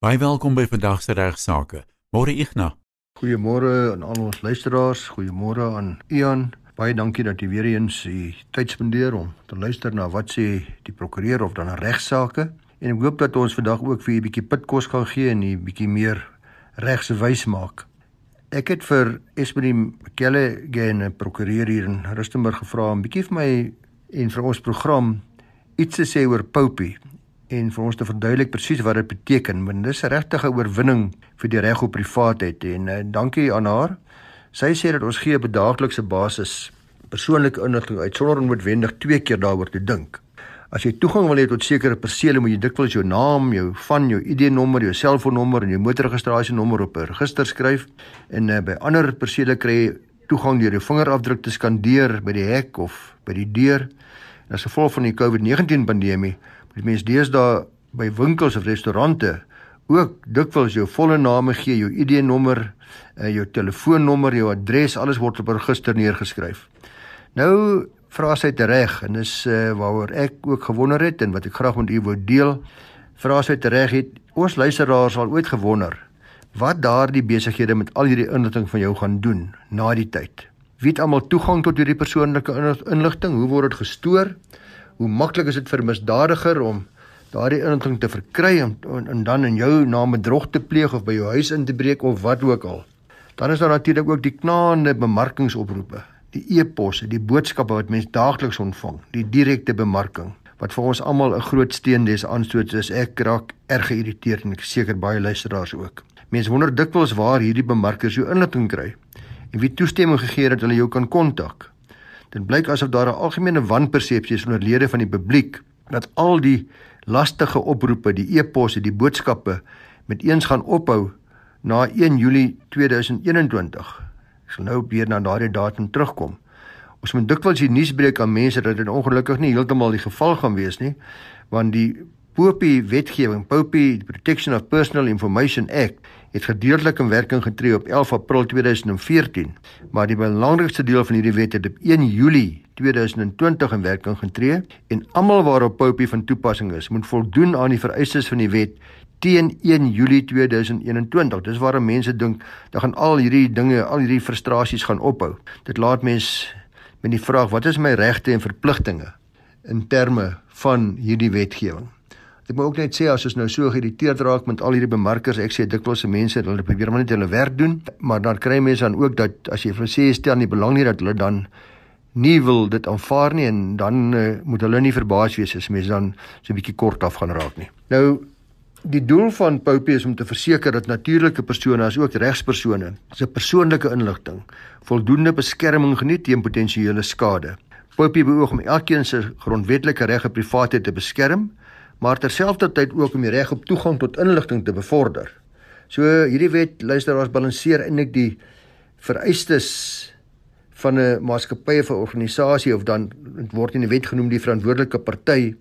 Baie welkom by vandag se regsaake. Môre Ignas. Goeiemôre aan al ons luisteraars. Goeiemôre aan Ian. Baie dankie dat jy weer eens u tyd spandeer om te luister na wat sê die prokureur of dan regsaake. En ek hoop dat ons vandag ook vir u 'n bietjie pitkos kan gee en u bietjie meer regse wys maak. Ek het vir Esmerie Mkelle geen 'n prokureur hier in Rustenburg gevra om bietjie vir my en vir ons program iets te sê oor Poupie en vir ons te verduidelik presies wat dit beteken. Want dis 'n regtige oorwinning vir die reg op privaatheid en uh, dankie aan haar. Sy sê dat ons gee op daaglikse basis persoonlike inligting uit sonder om noodwendig twee keer daaroor te dink. As jy toegang wil hê tot sekere persele, moet jy dikwels jou naam, jou van jou ID-nommer, jou selfoonnommer en jou motorregistrasienommer op 'n register skryf en uh, by ander persele kry jy toegang deur jou vingerafdruk te skandeer by die hek of by die deur. En as gevolg van die COVID-19 pandemie Die mense deesdae by winkels of restaurante ook dikwels jou volle name gee, jou ID-nommer, uh, jou telefoonnommer, jou adres, alles word op 'n register neergeskryf. Nou vra sy reg en dis uh, waaroor ek ook gewonder het en wat ek graag met u wou deel. Vra sy reg het ons luisteraars al ooit gewonder wat daardie besighede met al hierdie inligting van jou gaan doen na die tyd. Wie het almal toegang tot hierdie persoonlike inligting? Hoe word dit gestoor? Hoe maklik is dit vir 'n misdadiger om daardie inligting te verkry en, en, en dan in jou naam bedrog te pleeg of by jou huis in te breek of wat ook al. Dan is daar natuurlik ook die knaande bemarkingsoproepe, die e-posse, die boodskappe wat mense daagliks ontvang, die direkte bemarking wat vir ons almal 'n groot steen des aanstoot is. Ek raak erg geïrriteerd en ek seker baie luisteraars ook. Mense wonder dikwels waar hierdie bemarkers jou inligting kry en wie toestemming gegee het dat hulle jou kan kontak. Dit blyk asof daar 'n algemene wanpersepsie is onder lede van die publiek dat al die lastige oproepe, die e-posse, die boodskappe met eens gaan ophou na 1 Julie 2021. Ek sal nou weer na daardie datum terugkom. Ons moet dikwels die nuus breek aan mense dat dit ongelukkig nie heeltemal die geval gaan wees nie, want die POPI wetgewing, POPI Protection of Personal Information Act, het gedeeltelik in werking getree op 11 April 2014, maar die belangrikste deel van hierdie wet het op 1 Julie 2020 in werking getree en almal waarop POPI van toepassing is, moet voldoen aan die vereistes van die wet teen 1 Julie 2021. Dis waarom mense dink dat gaan al hierdie dinge, al hierdie frustrasies gaan ophou. Dit laat mense met die vraag, wat is my regte en verpligtinge in terme van hierdie wetgewing? Ek moet ook net sê as ons nou so geïrriteerd raak met al hierdie bemarkers, ek sê dikwels se mense hulle probeer maar net hulle werk doen, maar dan kry mense dan ook dat as jy vir sê stel nie belang nie dat hulle dan nie wil dit aanvaar nie en dan uh, moet hulle nie verbaas wees as mense dan so 'n bietjie kort af gaan raak nie. Nou die doel van Poupie is om te verseker dat natuurlike persone as ook regspersone se persoonlike inligting voldoende beskerming geniet teen potensiële skade. Poupie beoog om elkeen se grondwetlike reg op privaatheid te beskerm maar terselfdertyd ook om die reg op toegang tot inligting te bevorder. So hierdie wet luisteraars balanseer eintlik die vereistes van 'n maatskappy of 'n organisasie of dan word in die wet genoem die verantwoordelike party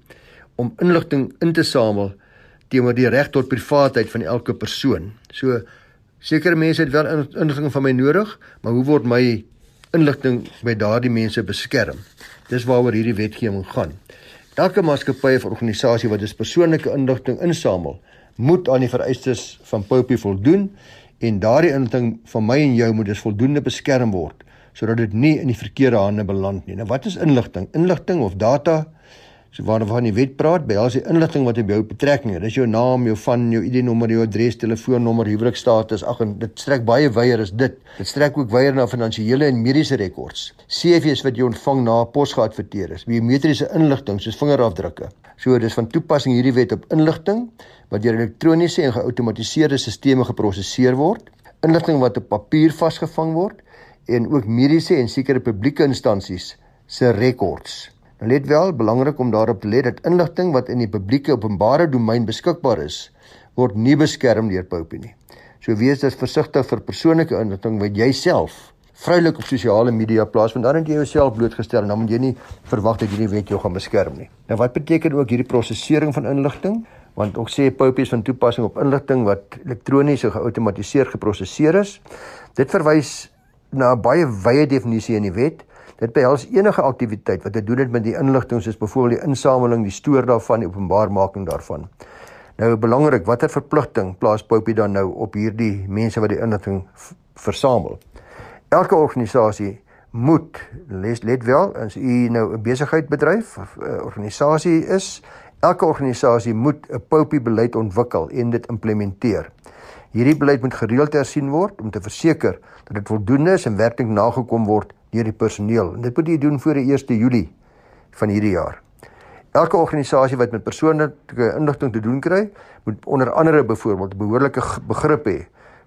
om inligting in te samel teenoor die reg tot privaatheid van elke persoon. So sekere mense het wel inligting van my nodig, maar hoe word my inligting by daardie mense beskerm? Dis waaroor hierdie wetgewing gaan. Elke maatskappy of organisasie wat dus persoonlike inligting insamel, moet aan die vereistes van POPI voldoen en daardie inligting van my en jou moet dus voldoende beskerm word sodat dit nie in die verkeerde hande beland nie. Nou wat is inligting? Inligting of data So waarvan die wet praat, behels die inligting wat op jou betrekking het. Dis jou naam, jou van, jou ID-nommer, jou adres, telefoonnommer, huwelikstatus. Ag en dit strek baie wyeer as dit. Dit strek ook wyeer na finansiële en mediese rekords. CV's wat jy ontvang na pos geadverteer is. Biometriese inligting soos vingerafdrukke. So dis van toepassing hierdie wet op inligting wat deur elektroniese en geoutomatiseerde stelsels geprosesseer word. Inligting wat op papier vasgevang word en ook mediese en sekere publieke instansies se rekords. Nou let wel, belangrik om daarop te let dat inligting wat in die publieke openbare domein beskikbaar is, word nie beskerm deur POPI nie. So wees dus versigtig vir persoonlike inligting wat jy self vrylik op sosiale media plaas want dan het jy jouself blootgestel en dan moet jy nie verwag dat hierdie wet jou gaan beskerm nie. Nou wat beteken ook hierdie prosesering van inligting? Want ook sê POPI is van toepassing op inligting wat elektronies of geautomatiseer geprosesseer is. Dit verwys na 'n baie wye definisie in die wet Dit behels enige aktiwiteit wat te doen het met die inligting soos byvoorbeeld die insameling, die stoor daarvan, die openbaarmaking daarvan. Nou belangrik, watter verpligting plaas Poppy dan nou op hierdie mense wat die inligting versamel? Elke organisasie moet let, let wel as u nou 'n besigheid bedryf of 'n organisasie is, elke organisasie moet 'n Poppy beleid ontwikkel en dit implementeer. Hierdie beleid moet gereeld hersien word om te verseker dat dit voldoende is en werklik nagekom word deur die personeel. En dit moet jy doen voor die 1 Julie van hierdie jaar. Elke organisasie wat met persoonlike inligting te doen kry, moet onder andere byvoorbeeld behoorlike begrip hê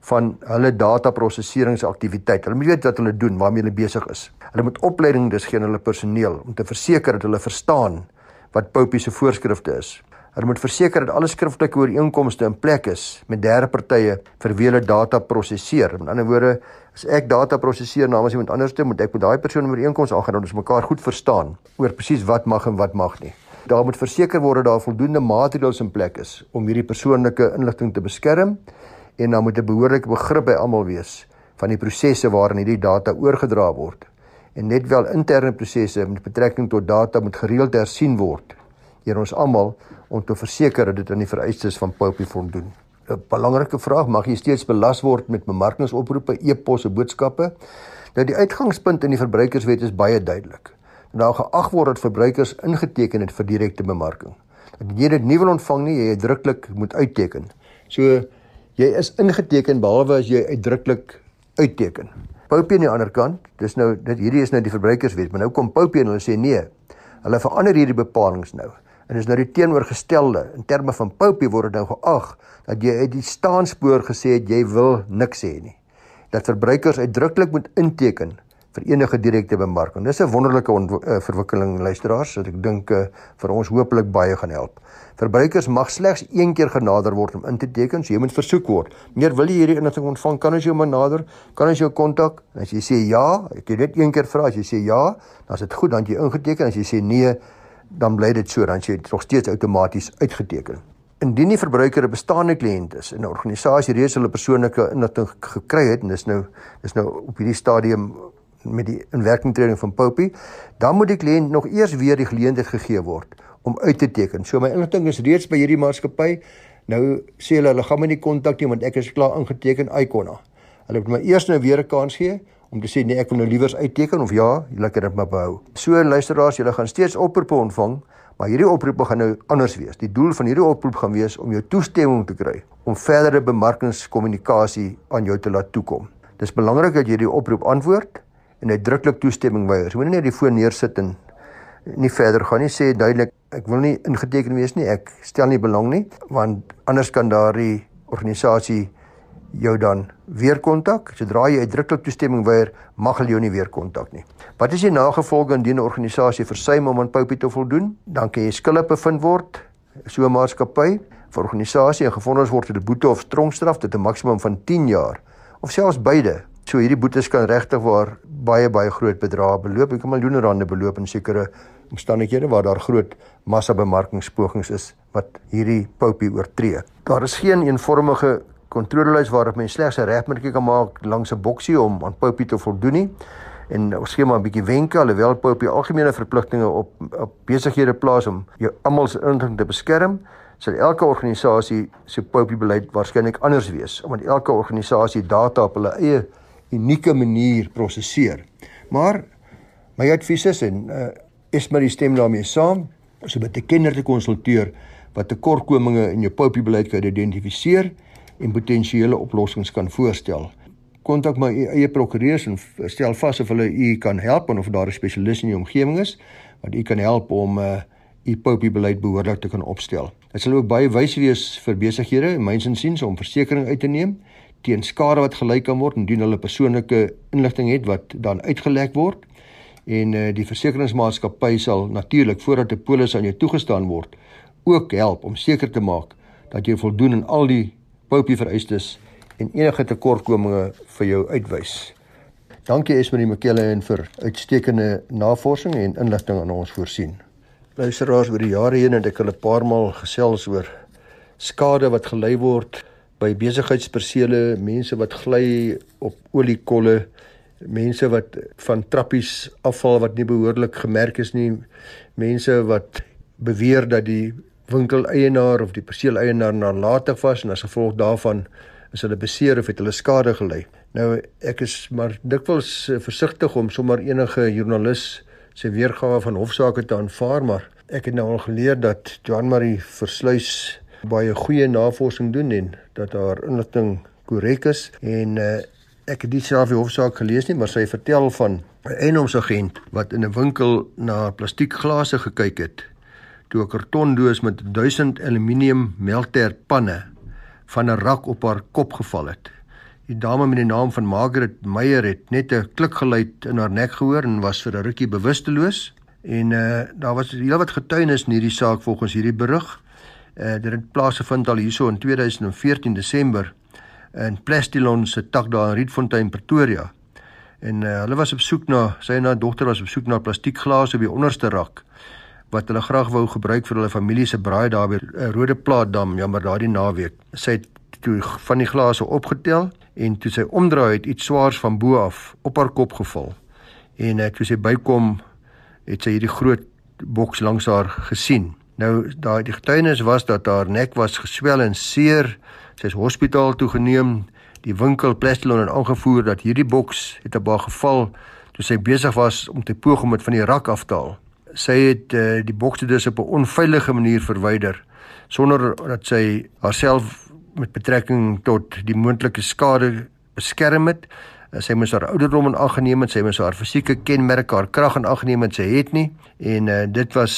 van hulle dataprosesseringsaktiwiteit. Hulle moet weet wat hulle doen, waarmee hulle besig is. Hulle moet opleiding dus gee aan hulle personeel om te verseker dat hulle verstaan wat POPI se voorskrifte is. Hulle moet verseker dat alle skriftelike ooreenkomste in plek is met derde partye vir wie hulle data prosesseer. Met ander woorde, as ek data prosesseer namens iemand anders, moet ek met daai persoon 'n ooreenkoms aangaan dat ons mekaar goed verstaan oor presies wat mag en wat mag nie. Daar moet verseker word dat daar voldoende maatreëls in plek is om hierdie persoonlike inligting te beskerm en dan moet 'n behoorlike begrip by almal wees van die prosesse waarin hierdie data oorgedra word. En net wel interne prosesse met betrekking tot data moet gereeld hersien word deur ons almal om te verseker dat dit aan die vereistes van POPI voldoen. 'n Belangrike vraag, mag jy steeds belas word met bemarkingsoproepe, e-posse, boodskappe? Nou die uitgangspunt in die verbruikerswet is baie duidelik. Daar geag word dat verbruikers ingeteken het vir direkte bemarking. Dat jy dit nie wil ontvang nie, jy uitdruklik moet uitteken. So jy is ingeteken behalwe as jy uitdruklik uitteken. Poupie aan die ander kant, dis nou dit hierdie is nou die verbruikerswet, maar nou kom Poupie en hulle sê nee. Hulle verander hierdie bepalinge nou. En is nou die teenoorgestelde in terme van Poupie word nou geag dat jy uit die staanspoor gesê het jy wil niks hê nie. Dat verbruikers uitdruklik moet inteken vir enige direkte bemarking. Dis 'n wonderlike uh, verwikkeling luisteraars wat ek dink uh, vir ons hopelik baie gaan help. Verbruikers mag slegs een keer genader word om in te teken, so jy moet versoek word. Meneer, wil jy hierdie inligting ontvang? Kan ons jou maar nader? Kan ons jou kontak? As jy sê ja, ek het dit een keer vra, as jy sê ja, dan is dit goed, dan jy ingeteken. As jy sê nee, dan bly dit so, dan jy nog steeds outomaties uitgeteken. Indien die verbruiker 'n bestaande kliënt is en 'n organisasie reeds hulle persoonlike inligting gekry het en dis nou dis nou op hierdie stadium met die inwerkingtreding van Poppy, dan moet die kliënt nog eers weer die geleentheid gegee word om uit te teken. So my inligting is reeds by hierdie maatskappy. Nou sê hulle hulle gaan my nie kontak nie want ek is klaar ingeteken Icona. Hulle moet my eers nou weer 'n kans gee om te sê nee, ek wil nou liewers uitteken of ja, julle kan dit maar behou. So luisteraars, julle gaan steeds oproepe ontvang, maar hierdie oproepe gaan nou anders wees. Die doel van hierdie oproep gaan wees om jou toestemming te kry om verdere bemarkingskommunikasie aan jou te laat toekom. Dis belangrik dat jy die oproep antwoord en uitdruklik toestemming weier. Jy moenie net die foon neersit en nie verder gaan nie. Sê duidelik ek wil nie ingeteken wees nie. Ek stel nie belang nie want anders kan daardie organisasie jou dan weer kontak. Sodra jy uitdruklik toestemming weier, mag hulle jou nie weer kontak nie. Wat is die nagevolge indien 'n organisasie versuim om aan Poupie te voldoen? Dan kan jy skuldig bevind word so 'n maatskappy vir organisasie en gefonnis word met 'n boete of tronkstraf tot 'n maksimum van 10 jaar of selfs beide. So hierdie boetes kan regtig waar baie baie groot bedrae beloop. Ek kan miljoene rande beloop in sekere omstandighede waar daar groot massa bemarkingspogings is wat hierdie poupie oortree. Daar is geen eenvormige kontrolelys waarop mens slegs 'n regmerkie kan maak langs 'n boksie om aan poupie te voldoen nie. En ons gee maar 'n bietjie wenke alhoewel poupie algemene verpligtinge op op besighede plaas om jou almal se inligting te beskerm sal elke organisasie se poupie beleid waarskynlik anders wees omdat elke organisasie data op hulle eie unieke manier prosesseer. Maar my advies is en uh, is maar die stem daarmee saam, om met 'n kenner te konsulteer wat tekortkominge in jou popie beleid kan identifiseer en potensiële oplossings kan voorstel. Kontak my eie prokureurs en stel vas of hulle u kan help en of daar 'n spesialis in die omgewing is wat u kan help om uh, u popie beleid behoorlik te kan opstel. Dit sal ook baie wys wees vir besighede en myns insiens om versekerings uit te neem teen skade wat gelyk kan word indien hulle persoonlike inligting het wat dan uitgelek word en uh, die versekeringsmaatskappy sal natuurlik voordat 'n polis aan jou toegestaan word ook help om seker te maak dat jy voldoen aan al die popie vereistes en enige tekortkominge vir jou uitwys. Dankie Esmerie Mckelle en vir uitstekende navorsing en inligting aan ons voorsien. Luisteraars oor die jare heen het ek hulle 'n paar maal gesels oor skade wat gelei word by besigheidspersele, mense wat gly op oliekolle, mense wat van trappies afval wat nie behoorlik gemerk is nie, mense wat beweer dat die winkeleienaar of die perseeleienaar nalatig was en as gevolg daarvan is hulle beseer of het hulle skade gelei. Nou ek is maar dikwels uh, versigtig om sommer enige joernalis se weergawe van hofsaake te aanvaar, maar ek het nou al geleer dat Joan Marie Versluys baie goeie navorsing doen en dat haar inligting korrek is en uh, ek het dit self die hofsaak gelees nie, maar sy vertel van 'n eienaarsagent wat in 'n winkel na plastiekglase gekyk het toe 'n kartondoos met 1000 aluminium melter panne van 'n rak op haar kop geval het. Die dame met die naam van Margaret Meyer het net 'n klikgeluid in haar nek gehoor en was vir 'n rukkie bewusteloos. En uh daar was heelwat getuienis in hierdie saak volgens hierdie berig. Uh dit het plaasgevind al hierso in 2014 Desember in Plastilon se tak daar in Rietfontein Pretoria. En uh, hulle was op soek na sy en haar dogter was op soek na plastiekglase op die onderste rak wat hulle graag wou gebruik vir hulle familie se braai daar by uh, Rode Plaatdam, jammer daardie naweek. Sy het toe van die glase opgetel en toe sy omdraai het iets swaars van bo af op haar kop geval. En uh, toe sy bykom het sy hierdie groot boks langs haar gesien. Nou daai die getuienis was dat haar nek was geswel en seer. Sy is hospitaal toe geneem. Die winkel Plastilon het aangevoer dat hierdie boks het op haar geval toe sy besig was om te poog om dit van die rak af te haal. Sy het uh, die bokse dus op 'n onveilige manier verwyder sonder dat sy haarself met betrekking tot die moontlike skade beskerm het. Eh, sy moes haar ouderdom in ag geneem het, sy moes haar fisieke kenmerke, haar krag in ag geneem het, sy het nie en uh, dit was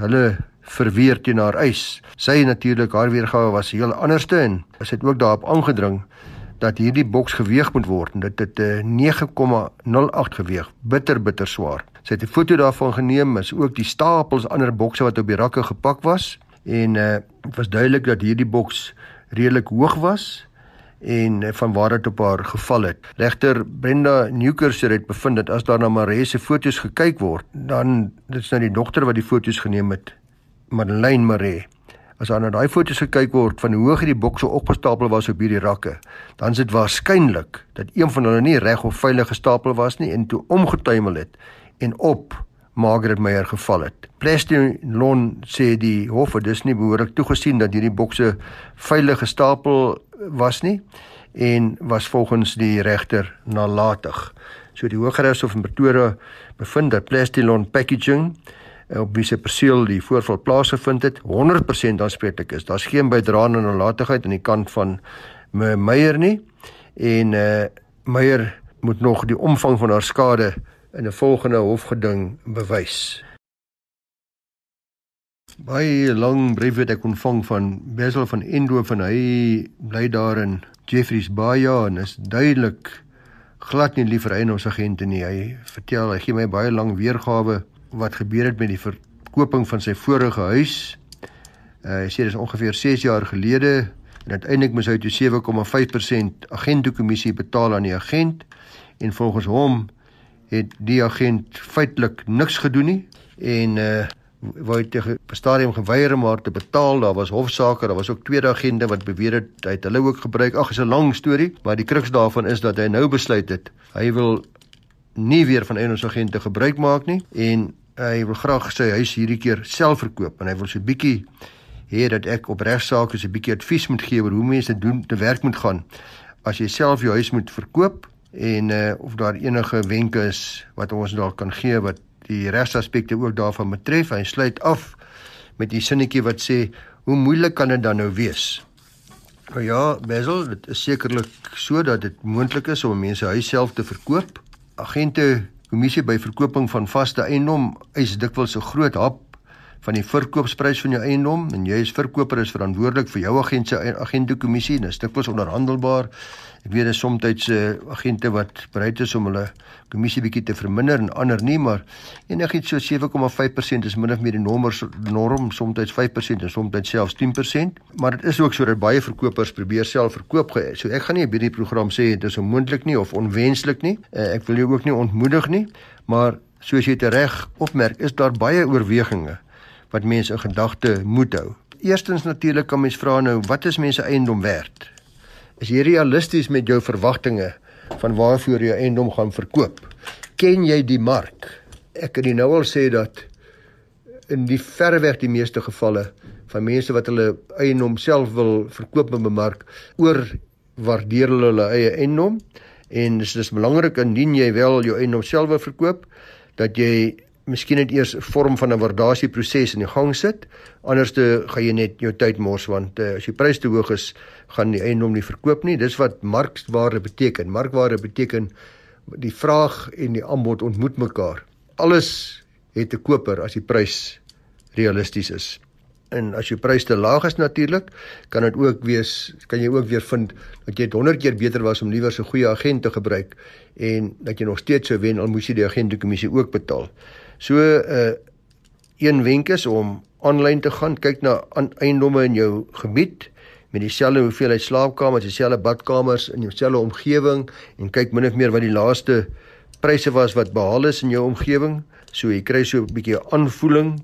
hulle verweer teen haar eis. Sy natuurlik haar weergawe was heel anderste en sy het ook daarop aangedring dat hierdie boks geweeg moet word en dit het 'n uh, 9,08 geweeg, bitter bitter swaar. Sy het 'n foto daarvan geneem, is ook die stapels ander bokse wat op die rakke gepak was en uh, was duidelik dat hierdie boks redelik hoog was en uh, van waar dit op haar geval het. Regter Brenda Newcastle het bevind dat as daar na Maree se foto's gekyk word, dan dit is nou die dogter wat die foto's geneem het, Madeleine Maree. As aan daai foto's gekyk word van hoe hoog die bokse opgestapel was op hierdie rakke, dan is dit waarskynlik dat een van hulle nie reg of veilig gestapel was nie en toe omgetuimel het en op Margaret Meyer geval het. Plestin sê die hof het dus nie behoorlik toegesien dat hierdie bokse veilig gestapel was nie en was volgens die regter nalatig. So die Hooggeregshof in Pretoria bevind dat Plestin Packaging op wie se perseel die voorval plaasgevind het 100% aanspreeklik is. Daar's geen bydraende nalatigheid aan die kant van Meyer nie en eh uh, Meyer moet nog die omvang van haar skade in 'n volgende hofgeding bewys. Baie lang brief het ek ontvang van Bessel van Endo van hy bly daar in Jeffreys Bay en is duidelik glad nie lief vir eienaarsagente nie. Hy vertel hy gee my baie lang weergawe wat gebeur het met die verkoping van sy vorige huis. Uh, hy sê dit is ongeveer 6 jaar gelede en uiteindelik moes hy toe 7,5% agentekommissie betaal aan die agent en volgens hom het die agent feitelik niks gedoen nie en uh wou hy te stadium geweier om haar te betaal. Daar was hofsaake, daar was ook tweede agente wat beweer het hy het hulle ook gebruik. Ag, is 'n lang storie, maar die kruks daarvan is dat hy nou besluit het hy wil nie weer van Enos agente gebruik maak nie en hy wil graag sy huis hierdie keer self verkoop en hy wil so 'n bietjie hê dat ek op regsaake so 'n bietjie advies moet gee oor hoe mense doen te werk moet gaan. As jy self jou huis moet verkoop en uh, of daar enige wenke is wat ons dalk kan gee wat die regsaspekte ook daarvan betref hy sluit af met die sinnetjie wat sê hoe moeilik kan dit dan nou wees? Nou ja Basil dit is sekerlik so dat dit moontlik is om mense huis self te verkoop. Agente kommissie by verkooping van vaste eiendom eis dikwels 'n groot hap van die verkoopsprys van jou eiendom en jy as verkoper is verantwoordelik vir jou agent se agente kommissie en dit is dikwels onderhandelbaar Ek weet daar's soms uh, agente wat bereid is om hulle kommissie bietjie te verminder en ander nie, maar enigiets so 7,5% is min of meer die nommers norm, soms 5% en soms selfs 10%. Maar dit is ook so dat baie verkopers probeer self verkoop gee. So ek gaan nie by die program sê dit is onmoontlik nie of onwenslik nie. Uh, ek wil jou ook nie ontmoedig nie, maar soos jy reg opmerk, is daar baie oorwegings wat mense in gedagte moet hou. Eerstens natuurlik kan mens vra nou, wat is mense eiendom werd? Is jy realisties met jou verwagtinge van waarvoor jy eiendom gaan verkoop? Ken jy die mark? Ek kan nou al sê dat in die verreweg die meeste gevalle van mense wat hulle eiendom self wil verkoop en bemark oor waardeer hulle hulle eie eiendom en dis dis belangrik indien jy wel jou eiendom self wil verkoop dat jy miskien net eers 'n vorm van 'n waardasieproses in die gang sit anderste gaan jy net jou tyd mors want uh, as die prys te hoog is gaan die eiendom nie verkoop nie. Dis wat markwaarde beteken. Markwaarde beteken die vraag en die aanbod ontmoet mekaar. Alles het 'n koper as die prys realisties is. En as jou prys te laag is natuurlik, kan dit ook wees kan jy ook weer vind dat jy 100 keer beter was om liewer 'n goeie agent te gebruik en dat jy nog steeds sou wen al moes jy die agentkommissie ook betaal. So 'n uh, een wenk is om aanlyn te gaan kyk na eiendomme in jou gebied met dieselfde hoeveelheid slaapkamers, dieselfde badkamers in jouselfde omgewing en kyk min of meer wat die laaste pryse was wat behaal is in jou omgewing. So jy kry so 'n bietjie aanvoeling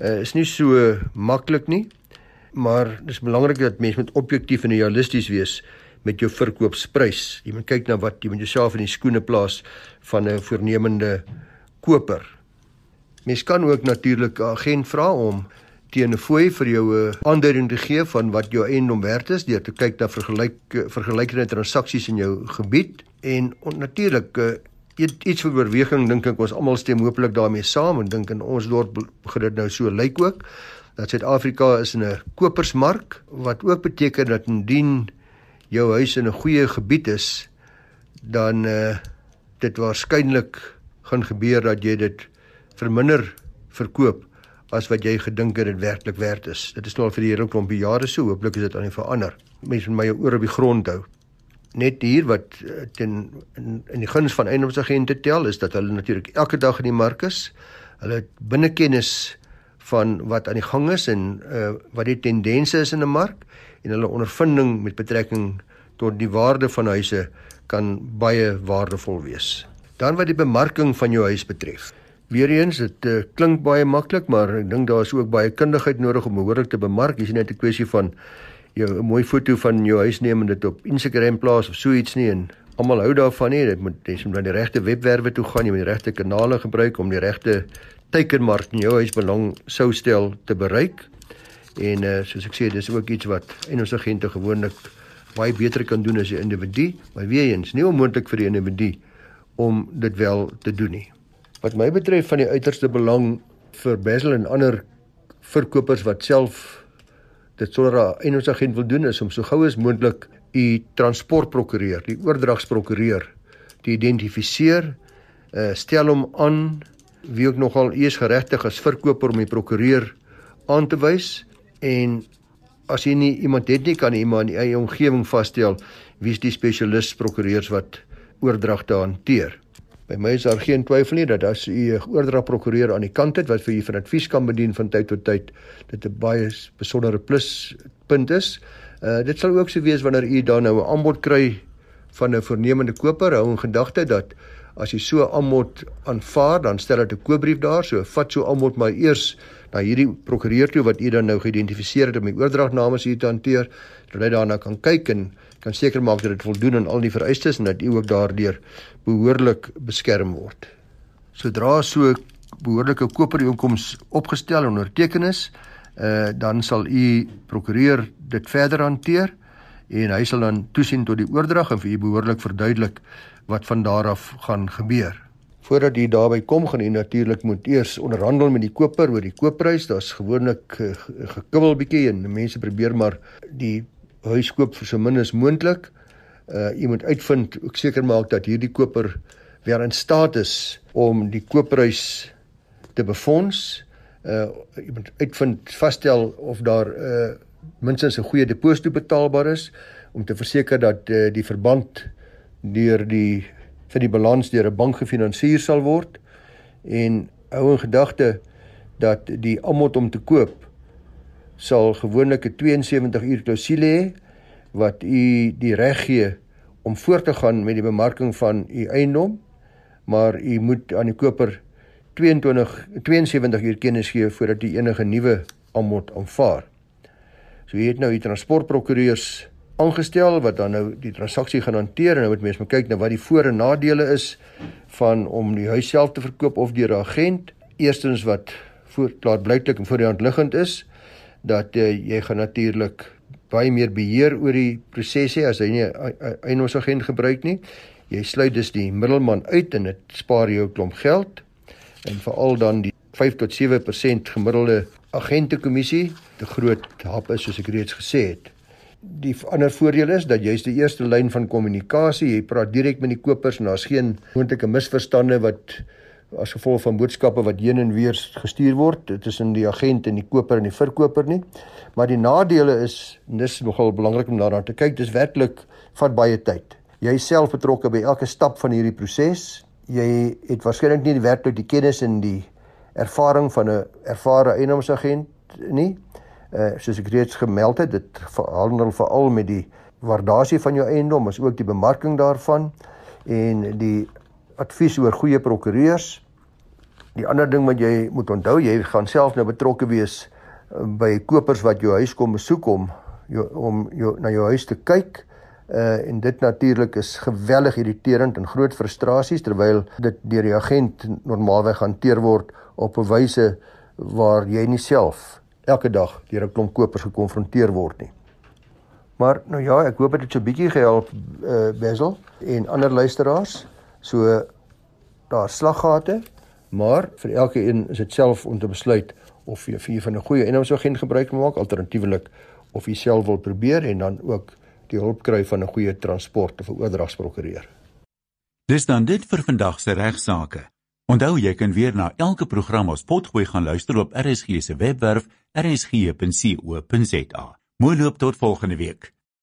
uh, is nie so maklik nie, maar dis belangrik dat mens met objektief en realisties wees met jou verkoopsprys. Jy moet kyk na wat jy met jouself in die skoene plaas van 'n voornemende koper. Mens kan ook natuurlik 'n agent vra om teen 'n fooi vir jou 'n aanduiding te gee van wat jou eiendom werd is deur te kyk na vergelyk vergelykende transaksies in jou gebied. En natuurlik eh, iets vir oorweging dink ek ons almal stem hopelik daarmee saam en dink in ons dorp begin dit nou so lyk ook dat Suid-Afrika is in 'n kopersmark wat ook beteken dat indien jou huis in 'n goeie gebied is dan uh dit waarskynlik gaan gebeur dat jy dit vir minder verkoop as wat jy gedink het dit werklik werd is. Dit is nou al vir die hele klompie jare so, hooplik is dit aan die verander. Mense moet my oor op die grond hou net hier wat eh, ten in, in die guns van eiendomsagente tel is dat hulle natuurlik elke dag in die mark is. Hulle het binnekennis van wat aan die gang is en uh, wat die tendense is in 'n mark en hulle ondervinding met betrekking tot die waarde van huise kan baie waardevol wees. Dan wat die bemarking van jou huis betref. Weereens dit uh, klink baie maklik, maar ek dink daar is ook baie kundigheid nodig om behoorlik te bemark. Dis nie net 'n kwessie van jou 'n mooi foto van jou huis neem en dit op Instagram plaas of so iets nie en almal hou daarvan nie. Dit moet jy moet na die regte webwerwe toe gaan, jy moet die regte kanale gebruik om die regte teikenmark in jou huis belang sou stel te bereik. En uh, soos ek sê, dis ook iets wat en ons agente gewoonlik baie beter kan doen as die individu, maar weer eens, nie onmoontlik vir die individu om dit wel te doen nie. Wat my betref van die uiterste belang vir Basil en ander verkopers wat self dit sonder 'n eienaarsagent wil doen is om so gou as moontlik u transportprokureur, die oordragsprokureur te identifiseer, uh, stel hom aan wie ook nogal eers geregtig as verkoper om die prokureur aan te wys en as jy nie iemand het nie kan jy iemand in die eie omgewing vasstel wie is die spesialis prokureurs wat oordragte hanteer. By my is daar geen twyfel nie dat as u 'n oordragprokureur aan die kant het wat vir u van advies kan bedien van tyd tot tyd, dit 'n baie besondere pluspunt is. Uh dit sal ook so wees wanneer u dan nou 'n aanbod kry van 'n voornemende koper, hou in gedagte dat as jy so aanbod aanvaar, dan stel dit 'n koopbrief daar, so vat so aanbod maar eers na hierdie prokureur toe wat u dan nou geïdentifiseer het om die oordrag namens u te hanteer, sodat hy daarna kan kyk en kan seker maak dat dit voldoen aan al die vereistes en dat u ook daardeur behoorlik beskerm word. Sodra so behoorlike koperooreenkoms opgestel en onderteken is, uh dan sal u prokureur dit verder hanteer en hy sal dan toesien tot die oordrag en vir u behoorlik verduidelik wat van daar af gaan gebeur. Voordat jy daarby kom, gaan jy natuurlik moet eers onderhandel met die koper oor die koopprys. Daar's gewoonlik uh, gekibbel bietjie en mense probeer maar die huis koop vir so min as moontlik. Uh jy moet uitvind, ook seker maak dat hierdie koper weer in staat is om die koopprys te befonds. Uh jy moet uitvind vasstel of daar uh minstens 'n goeie deposito betaalbaar is om te verseker dat uh, die verband deur die vir die balans deur 'n bank gefinansier sal word en hou in gedagte dat die aanbod om te koop sal gewoonlik 'n 72 uur klousule hê wat u die reg gee om voort te gaan met die bemarking van u eiendom, maar u moet aan die koper 22 72 uur kennis gee voordat u enige nuwe aanbod aanvaar. So u het nou die transportprokureurs aangestel wat dan nou die transaksie gaan hanteer en nou moet mens moet kyk na wat die voor en nadele is van om die huis self te verkoop of deur 'n agent. Eerstens wat voor klaar blyklik en voor die hand liggend is dat uh, jy gaan natuurlik baie meer beheer oor die prosesse as jy nie 'n eienaarsagent gebruik nie. Jy sluit dus die middelman uit en dit spaar jou 'n klomp geld en veral dan die 5 tot 7% gemiddelde agentekommissie, te groot hap is soos ek reeds gesê het. Die ander voordeel is dat jy's die eerste lyn van kommunikasie. Jy praat direk met die kopers en daar's geen moontlike misverstande wat as gevolg van boodskappe wat heen en weer gestuur word tussen die agent en die koper en die verkoper nie. Maar die nadele is dis nogal belangrik om daarna te kyk. Dis werklik vat baie tyd. Jy self betrokke by elke stap van hierdie proses. Jy het waarskynlik nie werklik die kennis en die ervaring van 'n ervare eienaarsagent nie. Uh soos ek reeds gemeld het, dit handel veral met die waardasie van jou eiendom, as ook die bemarking daarvan en die advies oor goeie prokureurs. Die ander ding wat jy moet onthou, jy gaan self nou betrokke wees uh, by kopers wat jou huis kom besoek om jou, om jou na jou huis te kyk. Uh en dit natuurlik is geweldig irriterend en groot frustrasies terwyl dit deur die agent normaalweg hanteer word op 'n wyse waar jy nie self elke dag deur 'n klomp kopers gekonfronteer word nie. Maar nou ja, ek hoop dit het so 'n bietjie gehelp uh Wessel en ander luisteraars. So daar slaggate maar vir elkeen is dit self om te besluit of jy vir van 'n goeie inhoudsagent gebruik maak alternatiefelik of jy self wil probeer en dan ook die hulp kry van 'n goeie transport of 'n oordragsprokureur. Dis dan dit vir vandag se regsaake. Onthou jy kan weer na elke program ons potgooi gaan luister op RSG se webwerf rsg.co.za. Mooi loop tot volgende week.